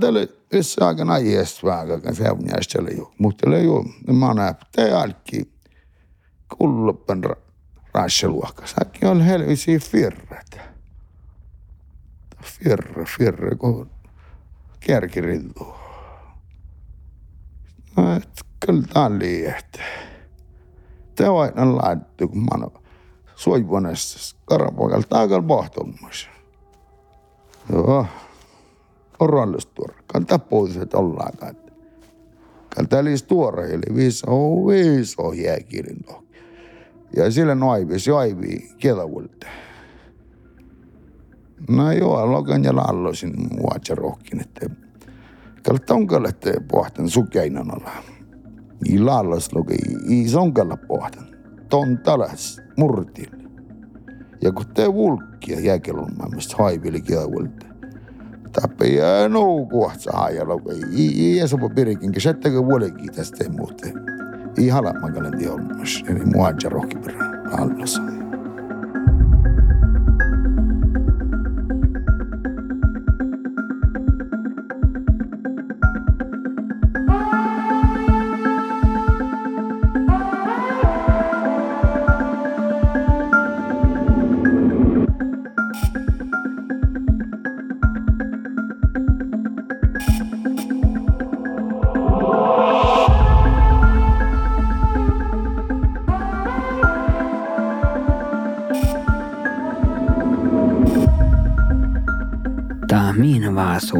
tälle yssä aikana iästvää, kan se on jästelle jo. Mutta le jo, mä näen, te alki kulloppen rasseluokka. Säkin on helvisi firret. Firre, firre, kun kärkirillu. No, et kyllä tää on liiehtä. Te on aina laittu, kun mä oon suivuonessa karapaikalla taakalla pohtumassa. Joo orallistuora. Kanta että ollaan Kanta oli tuore, eli viiso, viiso jääkirin Ja sillä noivis joivi kielavulta. No joo, lokan ja lallosin muatsa rohkin, että kalta onkalle te pohtan sukeinan alla. I lallos loki, i sonkalla pohtan. Ton talas, murtil. Ja kun te vulkkia jääkelun mistä haivili kielavulta tappeja no kuhtsa hajalla. I se voi pirikin, kun sättäkö vuolekin tästä muuten. I halammakalen tiolmas, eli muadja rohkiperä allassa.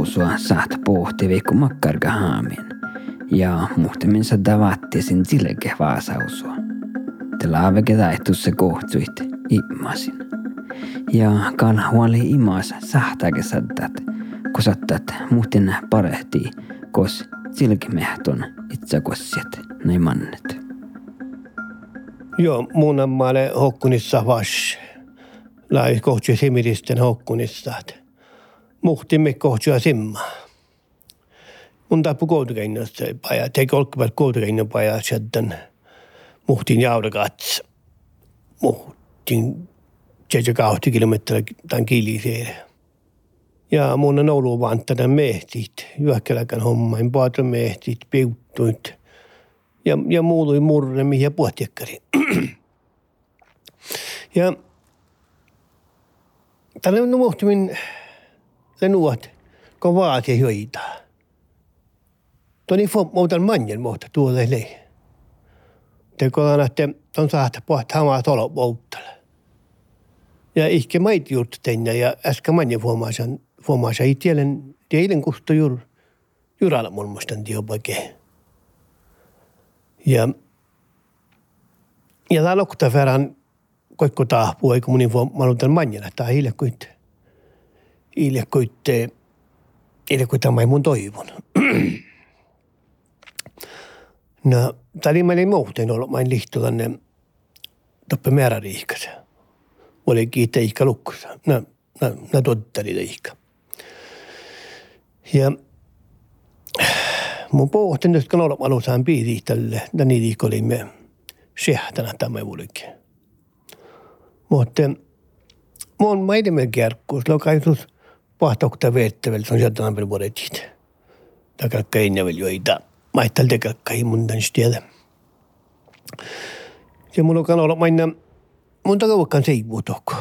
Vaasuusua saat pohtivi kun makkarga haamin. Ja muhtiminsa davattisin silke vaasausua. Te laaveke se kohtsuit immasin. Ja kal huoli imas sahtake saddat, kun sattat muhtin parehti, kos silkimehton itsakossiet näin mannet. Joo, mun ammalle hokkunissa vas. Lai kohti simiristen hokkunissa. Muhtimme kohtua simma. Mun tappu koulukäinnössä paja, teki olkkapäät koulukäinnön paja sieltä muhtin jaudakats. Muhtin 70 kilometriä tämän kiliseen. Ja mun on ollut vaan tätä mehtit, juokkeläkän hommain, paatron mehtit, piuttuit ja, ja muului murremi ja puhtiekkari. ja tällä on muhtimin le nuot ko vaati hoida. Toni fo muutan manjen muuta tuolle le. Te että on saata pohta hamaa tolo muuttale. Ja ihke mait juurt tänne ja äsken manjen fuomaasan fuomaasa ei tielen teidän kusto jur juralla mun mustan tiopake. Ja ja täällä lokta verran koikko taapuu, eikö munin fuomaasan manjana, tai hiljakkuitte iljakkoitte mai mun toivon. no, tali meillä muuten ollut main tänne toppe määräriihkässä. Oli kiittää ihka lukkussa. No, no, no tottali ihka. Ja mun pohtin, että kun olla alusaan piiri tälle, ja niin olimme sehtänä tämä vuolikin. Mutta mun maidemme kerkkuus, lokaisus – pahtokta veettäväl on sieltä per vuodetit. Takakka innevel joita. Maittal takakka himundan stiedä. Ja mulla on olla mainna mun takavakkaan seivu tohko.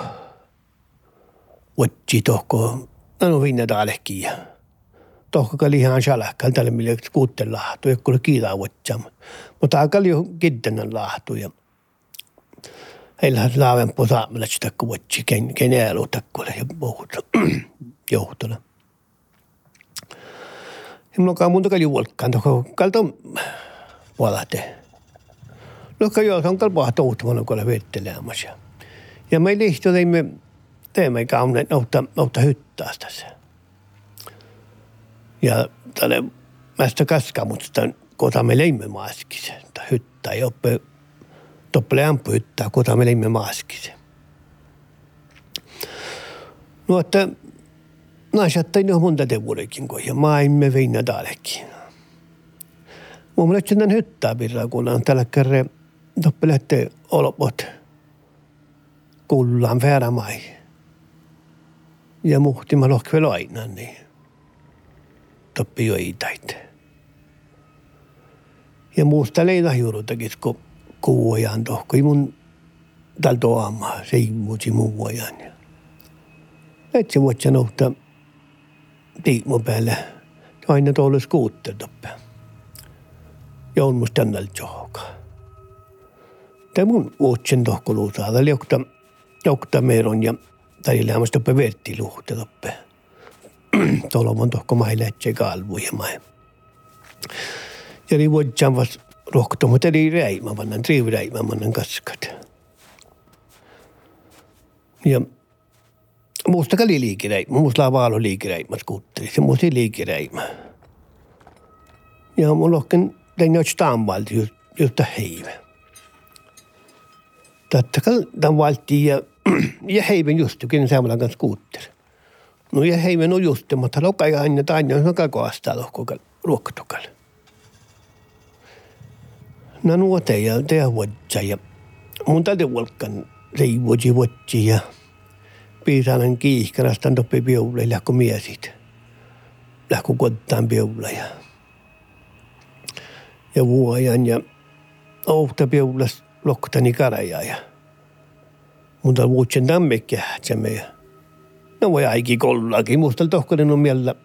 Vuotsi tohko. Anu vinna taalehkiä. Tohko kali ihan shalahkal tälle mille kuutten lahtu. Ja kuule kiitaa vuotsam. Mutta akali jo kiddennän lahtu. Ja heillä laaven posaamilla sitä kuvatsi, ken, ken äälu takkuille ja puhut. johtona. Minulla on muuta kalju volkkaan, tuohon kalta valate. No kalju on kalpaa toutumana, kun olen vettelemässä. Ja me lihto teemme kauneen, noutta, noutta hyttää tässä. Ja tälle mästä kaskaa, mutta kota me leimme maaskisen. Tai hyttää, ja oppe, toppele ampu hyttää, kota me leimme maaskisen. No, että naisattain jo monta tevuudekin ja maailme veinä taalekin. Mun mielestä sen hyttää pirraa, kun on tällä kerran toppelette olopot kullaan fäärämai. Ja muhti mä lohkvel aina niin. toppi joitait. Ja muusta leina juurutakin, kun kuuajan tohko. mun tal toama, se ei muuti muu ajan. Et se voit sanoa, että tiimo päälle. Aina tuolla skuutter toppe. Ja on musta tännällä johonkaan. Tämä mun vuotsen tohkoluusaa. Tämä oli jokta, jokta meron ja tai lämmästä toppe vertti luhte toppe. Tuolla on tohko maille etse kalvu ja mai. Ja niin vuotsen vas rohkto, mutta eli räimä vannan, triivi räimä vannan kaskat. Ja musta oli liikeräimä, musta lava liikeräimä skuutteri, se musta liikeräimä. Ja mun lohken tein stamvalti just, just heivä. Kai tämän valtiin ja, ja heiven just, kun saamalla kanssa skuutteri. No ja heiven on just, mutta aina tai aina on koko astaa lohkokal, ruokkatokal. No nuote ja tehdä vuodja ja mun täytyy volkan reivuoji vuodji ja piisainen kiihkärästä toppi piulle lähkö miesit. Lähkö kottaan piulle ja ja vuojan ja ohta piulas loktani karaja ja mutta vuotsen tammekki hähtsemme ja no voi aiki kollakin. Musta tohkonen on miellä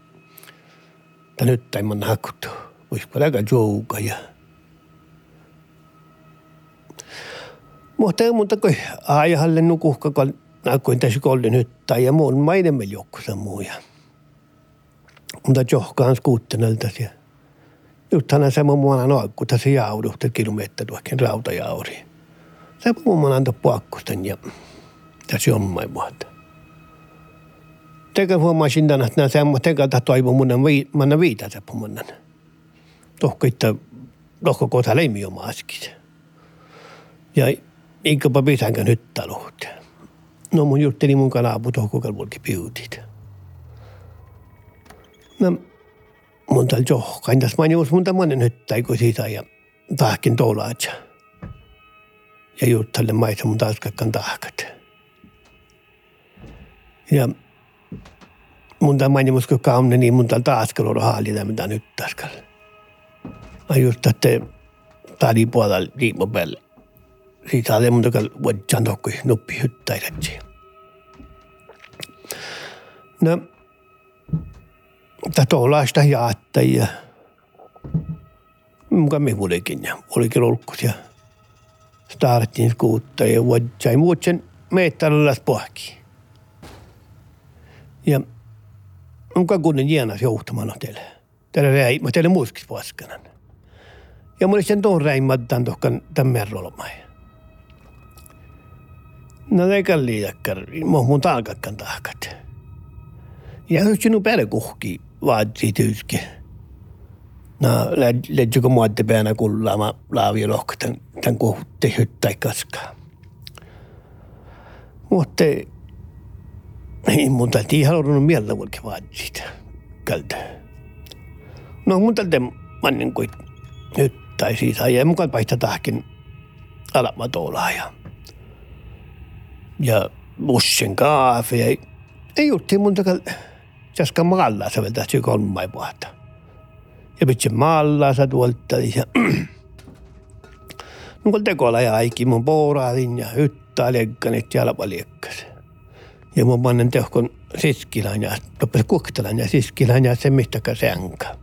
että nyt ei mun hakuttu. Voisiko aika jouka ja mutta ei muuta kuin aihalle nukuhka, tässä kollin hyttää ja muun mainemme jokkusa muuja. Mutta johkaan skuuttenelta siellä. Nythän se mun muana noikku tässä jauduhta kilometriä tuohon rautajauriin. Se mun muana antoi puakkusten ja tässä jommai vuotta. Teka huomasin tänä, että nämä semmoista teka toivon mun vi, manna viitä se pumunnan. Tohko, että tohko kohta leimi oma askis. Ja inkäpä pitäänkö nyt taluhti. No mun jutteli mun kanaapu tohko kalvolki piutit. No, mun tal johkain tässä manius mun tämmönen hyttäikö siitä ja tahkin toulaatsa. Ja juttalle maita mun taskakkan tahkat. Ja mun tämä manimus kun kaamne niin mun tal taaskaloro haalita mitä nyt taskal. Mä just että liimo päälle. Siitä oli mun takal vuodjan tokkui nuppi hyttäiletsi. No, tätä tuollaista jaattajia. Muka me vuodekin ja olikin olkkus ja startin skuutta ja vuodjai muutsen meittälällä pohki. Ja muka kunnen jienas johtamana teille. Teille räi, mä teille muiskis paskanan. Ja mä sen tuon räimättään tohkan tämän merrolmai. No ei kalli jakkar, mun talkakkan tahkat. Ja sinun päälle kuhki vaatsi tyyski. No, lähdikö muotte päänä kullaama laavi lohko tämän, tämän kuhutte hyttäi kaskaa. Mutta ei mun täytyy ihan halunnut mieltä vaikka vaatsit. Kältä. No mun täytyy mannen kuin hyttäi siitä ja mukaan paista tahkin alama tuolla ja ja bussin kaafe ja ei jutti mun takal Jaska maalla se vielä syy kolmai vuotta. Ja pitsi maalla sa tuolta ja No kun ja aiki mun pouraadin ja hyttää liekkanet jalpa liekkas. Ja mun pannen tehkon siskilän ja loppasi kuktelän ja siskilän ja se mistäkä sänkä.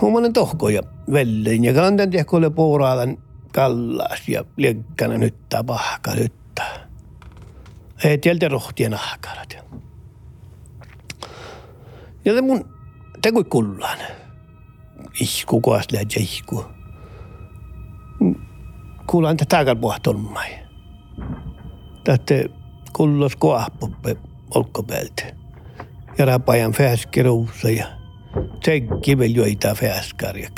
Mun pannen tohko ja vellein ja kantan tehkolle pouraadan kallas ja liekkanen hyttää pahka hyttää. Ei tieltä rohtien ahkarat. Ja se mun teko kullaan. Ihku koas lähtsä ihku. Kuulan tätä takal puhtolmai. Tätte kullos koahpuppe olkkopäältä. Ja rapajan fäskeruussa ja tsekki vel joita fäskar ja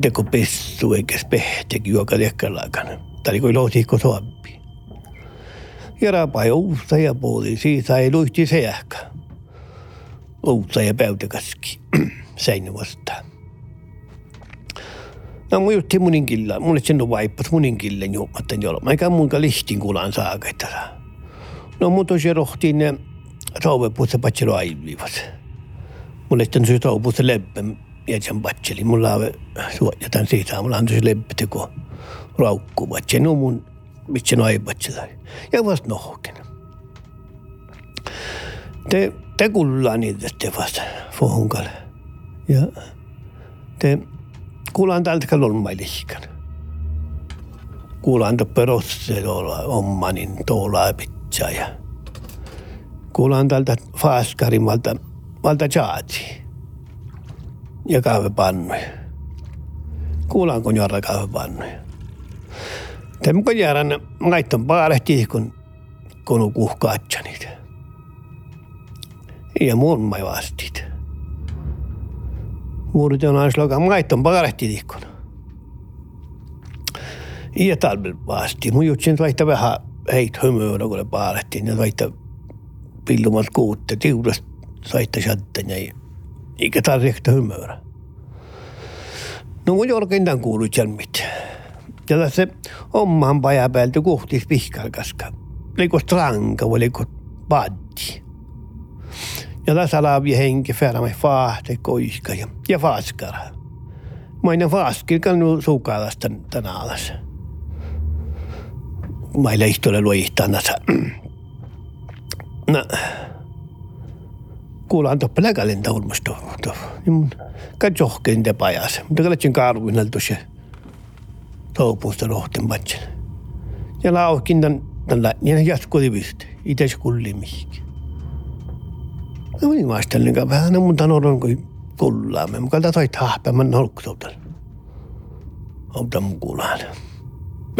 teko pessu eikä spehteki juoka liekkalaakana. Tämä oli lohtikko suoppi. Ja rapai uusta ja puoli siitä ei luihti se ehkä. Uutta ja päytäkäski. Sein vastaan. No mun jutti munin killa. Mulle sen on vaippas munin killen juomatten jolla. Mä ikään mun lihtin kuulan saakaita. No mun tosi rohtiin touvepuussa patselu aiviivas. Mulle sitten syy touvepuussa leppä jätän patseli. Mulla on suojatan siitä, mulla on se leppä teko raukku patseli. No mun mitsen aipatsela. Ja vasta nohken. Te, te kuullaan niitä te vasta fohunkalle. Ja te kuullaan täältä kalolmailihkan. Kuullaan perosse tuolla ommanin tuolla pitää ja kuullaan täältä Faskarimalta malta jaati ja kahvepannuja. Kuullaan kun jorra kahvepannuja. Temko järän laitton paarehti kun kun kuhkaatsa niitä. Ja mun mai vastit. Muurut on aina laitton paarehti tihkun. Ja talvel vasti. Mun jutsin vaihtaa vähän heit hymyä, kun paarehtiin. Ja vaihtaa pillumat kuutte tiudasta saitte chatten ja eikä tarvitse hymyä. No mun jorkin tämän kuului mit. Ja tässä omaan paja päältä kuhtis pihkalkaska. Liko stranka vai liko paddi. Ja tässä alavi henki färmä faahte koiska ja, ja faaskara. Mainen faaskil kannu suukalasta tänä alas. Maille ihtoille luihtanassa. No, kuulaan tuossa pläkälin taulmasta. Ka johkein te pajas. Mutta kalatsin kaaruin tuossa toupuusta rohten patsin. Ja lauhkin tämän, tämän ja jatkoi vihti. Itse se kulli mihinkin. No niin vaistelin vähän, no mun tanon kuin kullaamme. Mä kalta toi tahpea, mä nolkutoutan. Auta mun kuulaan.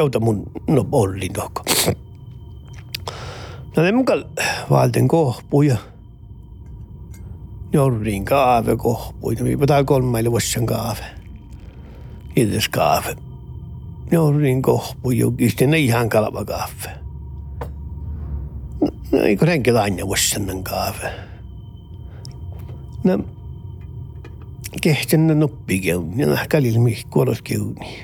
Auta mun, no ollin tohko. No ne mukaan valten kohpuja. Jorrin kaave kohpuita. Mi pitää kolmaille vuosien kaave. Illes kaave. Jorrin kohpu jokisten ne ihan kalva kaave. No eikö renki aina vuosien kaave. No kehtän noppikin. Ja nähkälillä mihin kuolos kiuni.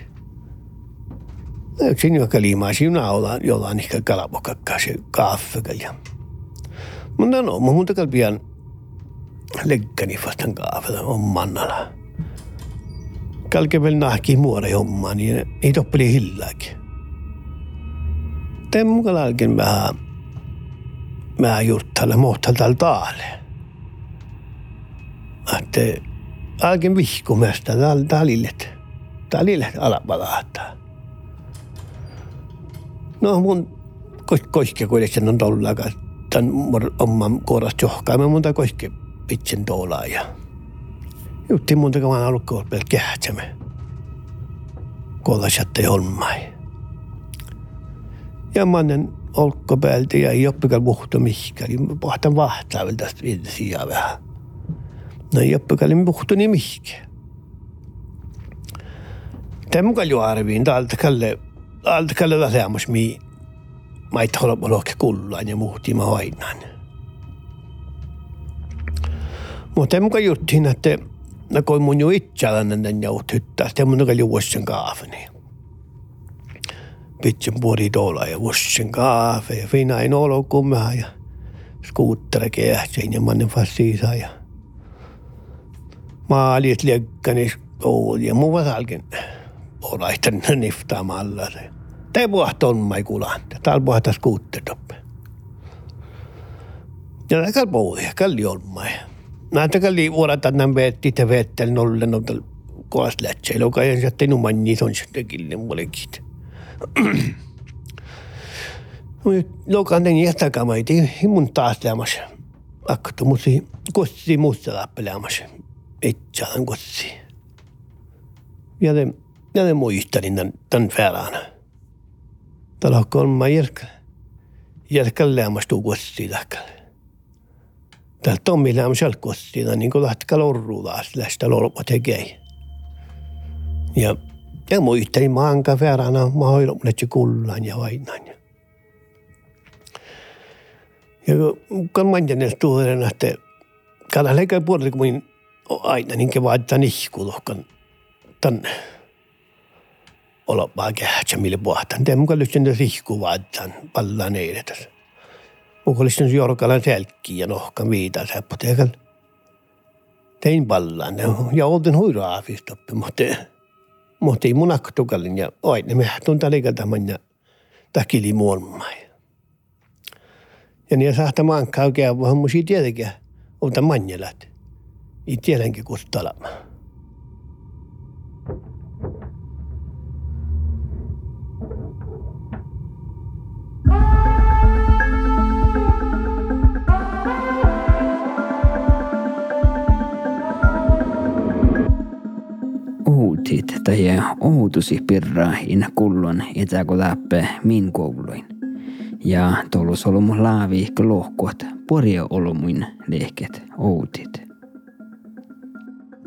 Yksin joka liimaa sinä ollaan jollain ehkä kalapokakkaa se kaffekalja. Mutta no, mun muuta pian legkäni vastaan kaavella on mannalla. Kalkevel nahki muore hommaa, niin ei toppeli hillääkin. Tämän mukaan alken vähän, vähän juttalle mohtal täällä taalle. Että alken vihkumesta täällä tälillet. Tälillet alapalahtaa. No mun koiske kuitenkin on tollakaan. Tän oman kohdasta johkaamme monta koiske pitsin tuolaa ja jutti monta kavan alkoon pel kähtsämme. Kollasatte holmai. Ja mannen olkko päältä ja ei oppikal muhto mihkäli. Pohtan vahtaa vielä tästä sijaa vähän. No ei oppikal muhto niin mihkä. Tämä mukaan jo arviin täältä kalle alta kallella seamus mi mai tola bolokke kullaan ja muhti ma hoinan. Mutta muka juttiin, että no kun mun jo itseällään den jout hyttää, sitten mun joka juossen kaafeni. Pitsin puoli tuolla ja vuosien kaafe ja fina ei olo kummaa ja skuuttera kehtsäin ja mannen fassiisa ja maalit liekkäni ouli ja muu vasalkin olaisten niftaamalla se. Te puhta on mai kulaan. Täällä puhta skuuttedoppe. Ja täällä puhuja, kalli on mai. Näitä kalli uorata nämä veetti te veettel nolle nolle koas lähtsä. Joka ei numan niin on sitten kille mullekin. Lokan den jättäkama ei mun taas lämmäs. Akkutu musi kossi musta läppelämmäs. Etsään kossi. Ja den ja ne muistelin tämän, tämän verran. Täällä on kolma järkä. Järkä lämmästuu kostiin lähkälle. Täällä Tommi lämmäsellä kostiin, niin kuin lähtikö lorruulas, lähtä lorpa tekee. Ja, ja muistelin maanka verran, mä hoidon mulle kullan ja vainan. Ja kun en tuoden, että kada leikää puolella, kun aina niin vaaditaan ihkulohkan tänne olo vaan kähtsä mille puhtaan. Tämä mukaan lyhtsän tässä ihku vaatan pallaan eiletäs. Mukollistin jorkalan selkki ja nohkan viitan säppoteekal. Tein ballan ja olten huiraafistoppi, mutta mutta ei mun aktukallin ja aina me tunta liikaltaman ja takili muonmai. Ja niin sahta mankkaa oikein vähän musi tietenkin, mutta manjelat. Ei tiedänkin kustalamaan. Tai outusi pirraa in kullon etäkotappe min kouluin. Ja tolus olumu laavi lohkot porja olumuin lehket outit.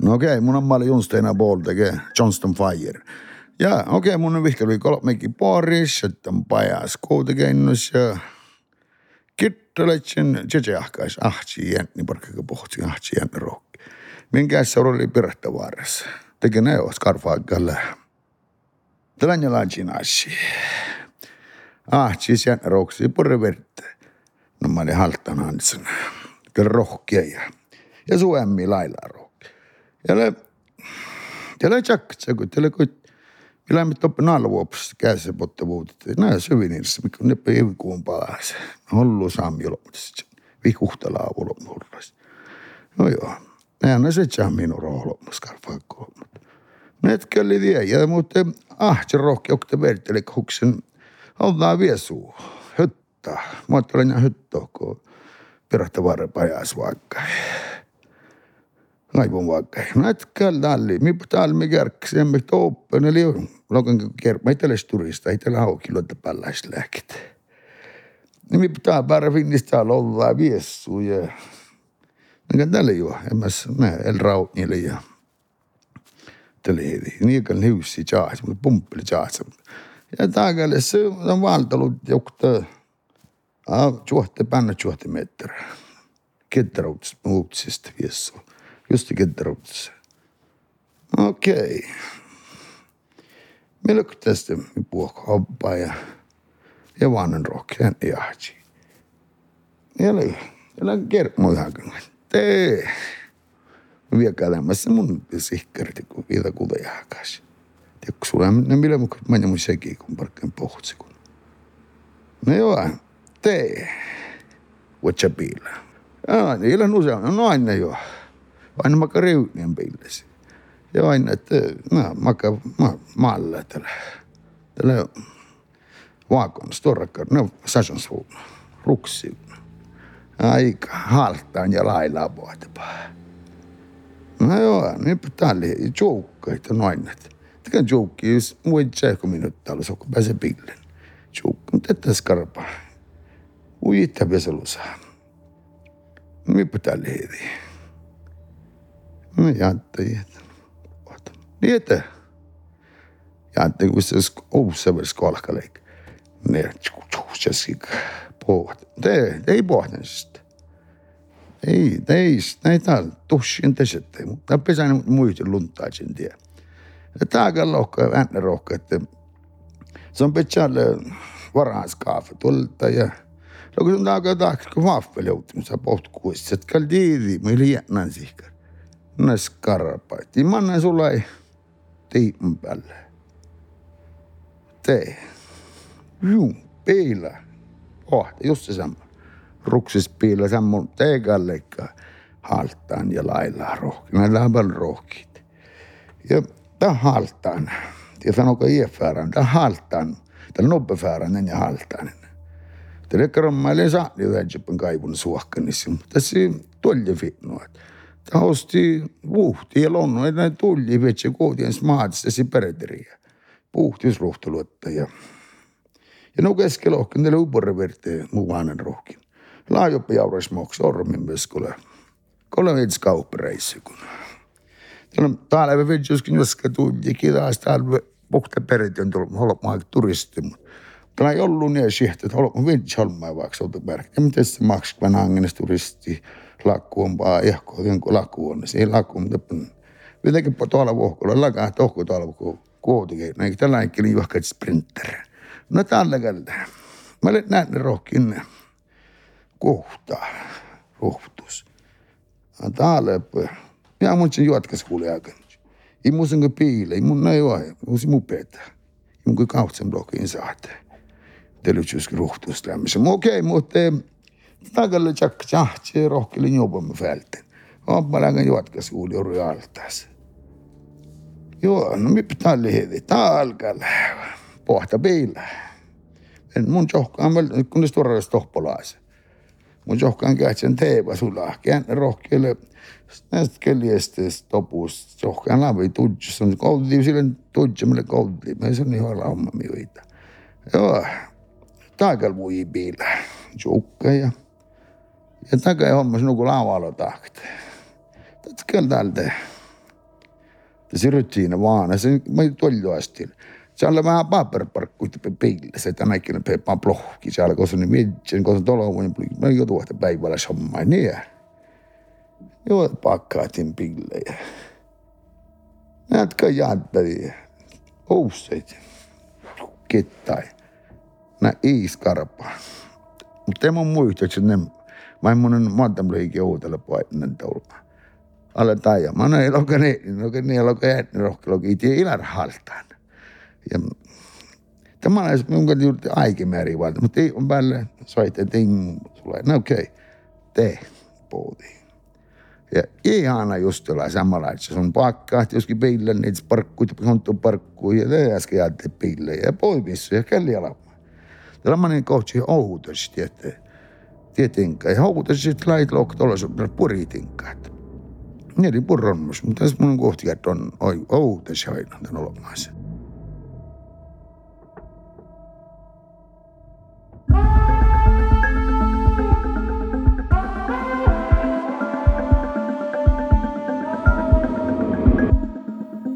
No okei, okay, mun on malli Junsteina Ball tekee Johnston Fire. Ja okei, okay, mun on vihkeli kolmekin paris, sitten pajas koutekennus ja kitteletsin tsetjahkais ahtsi jänni, parkkaka pohti ahtsi jänni rohki. Minkä se oli vaarassa Tegenaio Scarfaggale. Dell'agnologgi nasci. Ah, ci sian roksi purreverte. No mä olin haltan hansen. rohkia ja. Ja suemmi lailla rohkia. Ja le... Ja le tjak, tjaku, ja le kut. Me lähme toppe nalvuopus käsi potte vuutit. Nää syvinissä, mikä on neppä evikuun palas. Hollu saami olomutsi. Vihkuhtalaa olomutsi. No joo. Nää se tjaa minun roolomassa karfaakkoon. Netkeli ja mutta ahti rohkeukta verteli huksen ollaan viesu. Hyttä. Mä ajattelen hyttä, kun perättä varpajas vaikka. Naipun vaikka. Nätkäl talli. Mi talli mi kärkkäsi. Emme toppen. Eli lokan. Mä ei tällä turista. Ei tällä hauki luota pälläislääkit. Niin mi pitää päällä finnistä ollaan viesu. Ja... Näkään tällä jo. En mä näe. El rautnille ja televi. Niin kuin hiussi jaas, mutta pumppeli jaas. Ja taakalle se on valtalut jokta juohte panna juohte meträ. Ketterouts muutsista viessu. Just ketterouts. Okei. Okay. On tästä puhko hoppaa ja ja vanhan rohkeen jahti. Ja oli, ja oli kerkmoihan. Tee Vyakalama simundesiskartiku vida kudayajash. Tikushulamna miramukush mañamushakikun parkan pujtsikun. Newa te wachapila. Ah, ila nusa no aina yo. Aina makareu nien peilas. Ja aina te na maka ma malla tällä. Tällä vaakon storrakar no sasjon suun. Ruksi Aika haltaan ja lailaa puhutapaa. No joo, nyt tälle joukkoita noin. Tekän joukki, jos muin tseekko minut täällä, kun pääsee pillen. Joukki, mutta että skarpa. Ui itse veselusa. Nyt tälle heti. No jättäjät. Niin että. Jättäjät, kun se ousever skolkaleik. Ne, tjuh, tjuh, se ده, ده iseenesest. ei, ta ei, ta ei taha, tussi pesette, mutta pesän muita luntaa sen tie. Tämä on lohka, äänne rohka, että se on pitkälle eh, varhaiskaafa tulta ja no kun on taakka taakse, kun vaaffa joutumista potkuissa, että kalli tiiri, meillä jäänän sihkar. Näs karpaiti, mä annan sulla ei tiimun päälle. Tee. Juu, peilaa. Oh, just se sama ruksispiillä sammun teekalleikka haltaan ja lailla rohki. Näillä on paljon rohkit. Ja tämä haltaan. Ja sanoiko iäfäärän, tämä haltaan. Tämä nobbefäärän ja haltaan. Tämä krommailin saani väjäpän kaivun suohkanissa. Tässä tolli fitnoa. Tämä osti vuhti ja lonnu, että näin tulli vetsä kootien smaatissa si pereteriä. Puhtiusruhtaluotta ja ja no keskellä ohkin, ne uporreverteen muvainen rohkin laajoppi jaurismoks ormin myös kuule. Kuule viits kauppareissi kun. Täällä täällä vidjuskin joska tuli kiitos täällä puhta perit on tullut holmaa turisti. Täällä ei ollut niin sihti, että holmaa vidj holmaa vaikka soltu perk. Ja miten se maksaa, kun angenes turisti lakku on paa ehko, jonkun lakku on. Se ei lakku, mutta Jotenkin tuolla vuokolla lakaa tohko tuolla kun kuotikin. Eikä tällainen kili juhkaat sprinter. No tällä källä. Mä olen nähnyt rohkin kohta rohtus. Täällä ja mun sen juotkas kuuli aikaan. I mun sen piile, i mun näin vai, mun se mupeeta. I mun kautsen blokkiin saate. Telytsysk rohtus lämmissä. Okei, mutta tagalle tjak tjahtsi rohkeli jopamme fälten. Oppa lägen juotkas kuuli juuri altaas. Joo, no mi pitää lihevi. Talkalla pohta piila. Mun johkaan, kun tuoreessa tohpolaisen. Mun johkaan kähtsän teepä sulaa. Kään rohkeille näistä keliesteistä topus. Johkaan laavi tuntsi. Se on koulutti, sillä tuntsi, millä koulutti. Mä sanon ihan lauma miuita. Joo. Taakal mui piila. Jukka ja... Ja takaa ei hommas nagu nuku laavalla taakta. Tätä kyllä tältä. Se rutiina vaan. Se mä toljoastin. Asti. Se on vähän paperparkkuita peille. Se tänä ikinä peppaa plohki. Se alkoi se niin mietsin, kun se tolo voi Mä jo tuohta päivällä sommaa. Niin. Joo, pakkaatin pille. Näetkö jäättäviä? Ousseit. Kettai. Nää iiskarpa. Mutta mun muista, että ne Mä mun monta mliikin uutelle poinen tulma. Alle taja. Mä näin loka ne, loka ne, loka jätni rohke, loka iti ilar haltaan. Ja tämä on mun kanssa juuri aikimäärin valta, mutta ei on päälle soitte ting, sulle, no okei, okay. te puhutiin. Ja ihana just olla samalla, että pakka, että joskin peillä niitä parkkuja, konttu parkkuja, ja te äsken jäätte peille, ja poimissu, ja kelli alama. Tällä mä niin kohti outosti, että tietenkä. Ja houkutas sitten lait loktolla puritinkat. Niitä purronmus, mutta tässä mun kohti, että on outas aina tämän olemassa.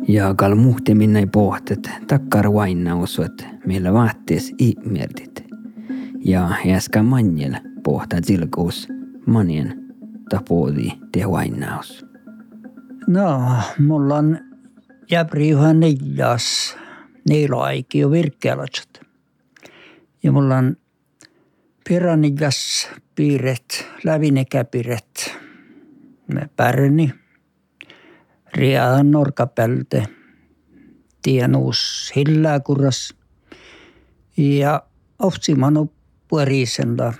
Ja kal muhti minne pohtet takkar vainnaus, että meillä vaattees ihmertit. Ja jäskä manjel pohtaa tilkuus manien tapoodi te vainnaus. No, mulla on jäbri ihan neljäs neiloaiki jo virkkealatsat. Ja mulla on piranillas piiret, lävinekäpiret, pärni, riaan norkapälte, tienuus hilläkuras ja oftsimanu puorisella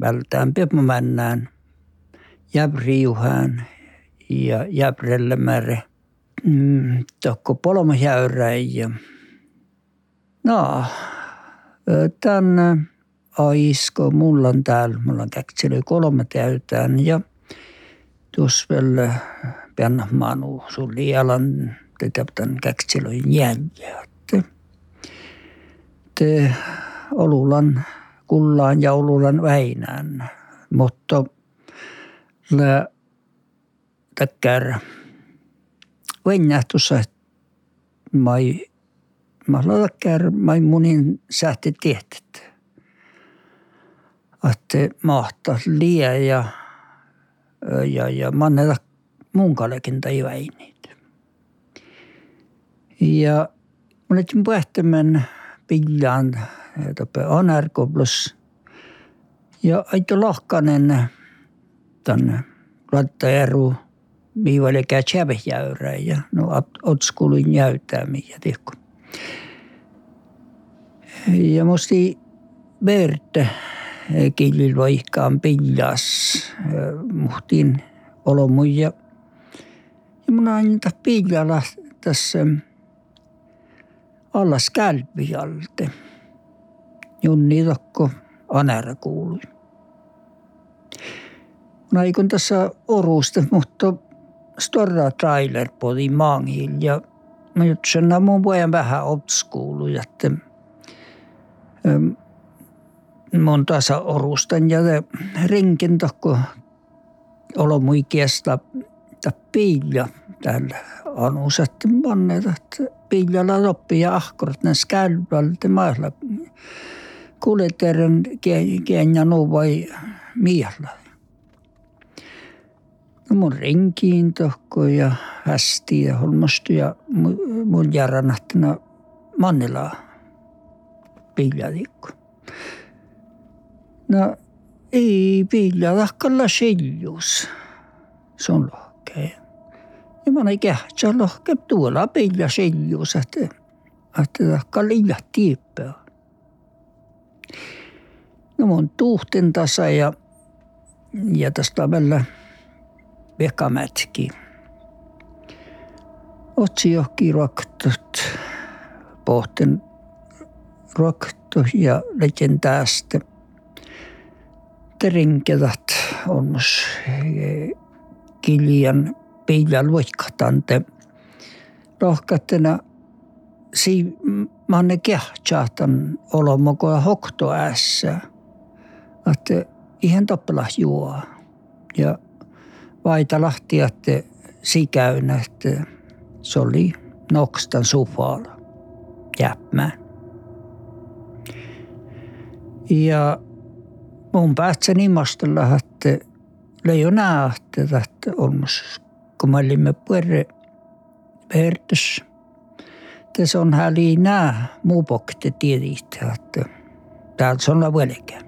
vältään pepomännään, jäbriuhään ja jäbrellemäre. Mm, tokko polomajäyräin ja no, tämän aisko, mulla on täällä, mulla on kolme täytään ja tuossa vielä pian manu sun lialan tätä tämän käkselyn jäljä. Te olulan kullaan ja olulan väinään, mutta lä täkkär venjähtussa mai mä täkkär mai munin sähti tehtet. Että mahta liä ja ja, ja manneta munkalekin tai väinit. Ja mun etsin pähtämän pillaan tope anarkoblus. Ja aito lohkanen tänne Lattajärvu viivalle käy ja no otskulin jäytäämiä tihku. Ja musti Berte killil vaikkaan pillas muhtiin olomuja. Ja mun aina pillalla tässä allas kälpialte. Junni Tokko Anäärä kuului. Naikon tässä orusta, mutta storra trailer podi maangil ja mä jutsen mun pojan vähän obskuulu, että mun tasa orustan ja rinkin olo muikeesta piilja täällä anusat mannet, että piiljalla loppi ja ahkorat ne skälvältä mailla kuljeterin kienjanu vai miellä. No mun renkiin tohko ja hästi ja holmastu ja mun järänähtänä mannilla piljadikko. No ei vilja lahkalla seljus. Se on lohkea. Ja mä ei kähtsä lohkea tuolla vilja seljus, että, että lahka liian tiippää. No mun tuhten tasa ja, ja tästä vielä vekamätki. Otsi johonkin ruoktut, pohten ruoktu ja legendäästä. Terinkedat on kiljan piilä luikkatante. Rohkattena si manne kehtsahtan olomoko ja hokto ässä. Että ihan toppela juo. Ja vaita lahti, että sikäynä, että se oli nokstan sufalla jäppmään. Ja mun päästä nimastella, että leijo että olmus, kun mä olimme puhumme vertus. Se on häli nää muu pokte tiedistä, että täältä on la velkään.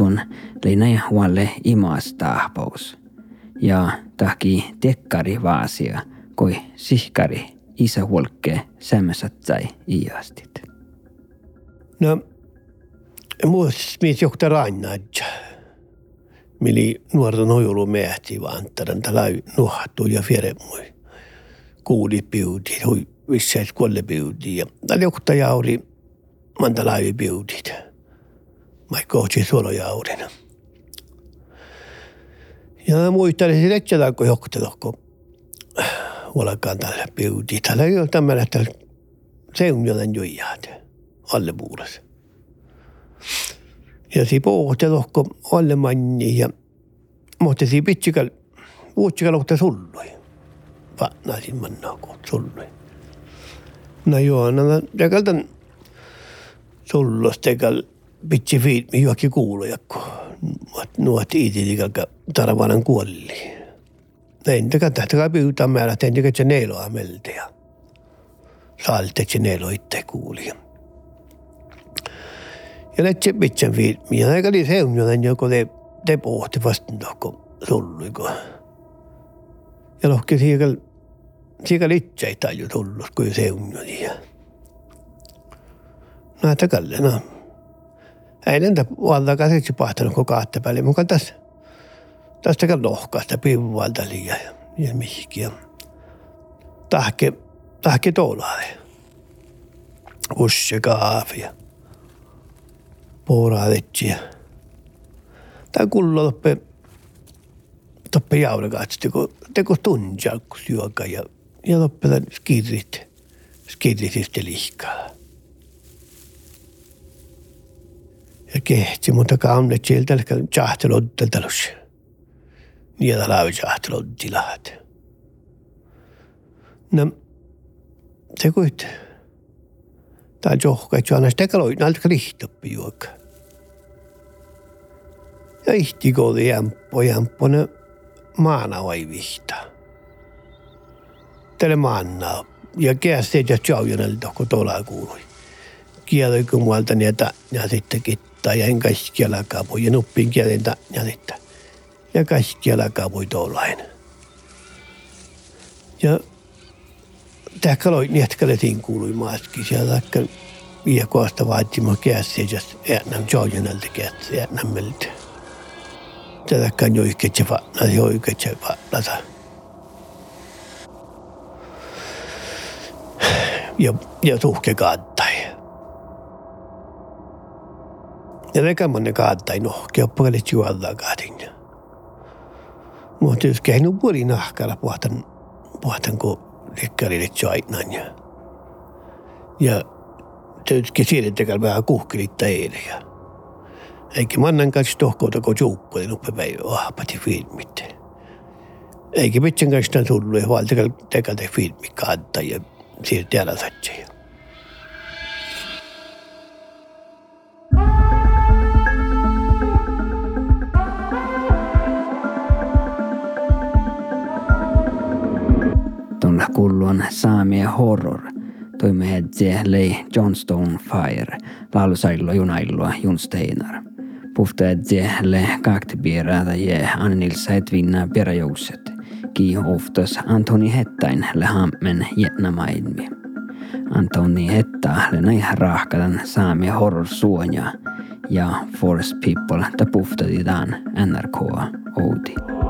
On leinä huolle imaastahpaus. Ja tahki tekkari vaasia, koi sihkari isä huolke sämmäsättäi iastit. No, muistis mies johtaa rannadja. Mili nuorten hojulu mehti vaan tämän tällä nuhattu ja fieremui. Kuuli piuti, hui visseet kuolle piuti. Ja tällä johtaa jauri mantalaivi piutit mai kohti suolojaurina. Ja muistelin sitä, kun johkutelokko huolakaan tällä piuti. Tällä ei ole tämmöinen, että se on jotain joijaat alle puolessa. Ja si pohtelokko alle manni ja mutta si pitsikal vuotsikal ohta sullui. Vatnaisin mannaa kohta sullui. No joo, no, no tekaltan sullustekal pitsi fiilmi juokki kuuluja, kun nuot iititikalka tarvanan kuolli. Näin teka tähtäkää pyytää määrä, että entäkö se neiloa meltä ja saalte se neilo itse kuuli. Ja lähtee pitsen fiilmi ja eikä oli seunjonen, joko te, te pohti vasta kun sulluiko. Ja lohki siikal, siikal itse ei taju tullut, kun seunjoni. Näitä kalle, no ei näitä valta käsiksi pahtanut koko päälle. Mukaan tässä, kan lohkaista pivuvalta liian ja, mihinkin. Tahke, tahke toulaali. Usse kaafia. Puuraadetsia. Tämä kullo toppe, toppe jaurakaatsi, kun teko tuntia, kun syökä ja, ja toppe skirrit, skirrit lihkaa. ja kehti, mutta kaamnet sieltä tjahteloddeltalus. Niitä laavi tjahteloddilahat. No, se kuit. Tää johka, että aina sitä kaloi, näiltä lihtoppi juokka. Ja ihti koodi jämppo, jämppo, ne maana vai vihta. Tälle maana. Ja kästeet ja tjaujanelta, kun tuolla kuului. Kieloi muualta niitä, ja sitten tai ja en kaikkialla kaapui ja nuppin kielen jätettä. Ja kaikkialla kaapui tuollain. Ja tämä kaloi nietkaletiin kuului maatkin siellä akka ja koasta vaatimaan käsiä ja äänän jojenalta käsiä äänämmeltä. Tätä kan jo iketse vaatna, jo iketse vaatnata. Ja, ja tuhke kaattai. Ja lekämanne kaattai nohkea puolet juolta kaadin. Mutta jos käynyt puoli nahkalla puhtan, puhtan kun likkarille joainan. Ja, tietysti siirrettekään vähän kuhkilitta eilen. Eikä mannan kanssa tohkouta, kun juukkuuden nuppe päivä vahpati filmit. Eikä pitsen kanssa tullut, ja valtakal tekalta filmi kaattaa ja siirti alasatsia. Hulluan saamia horror toimehedze lei Johnstone Fire laulusailua junailua Junsteinar. Puhtaedze le kaktipieraata je Annilsa et vinna peräjoukset. Ki oftas Antoni Hettain le hammen jätnamaidmi. Antoni Hetta le näin rahkadan saamia horror suoja ja Force People ta puhtaditaan NRK Outi.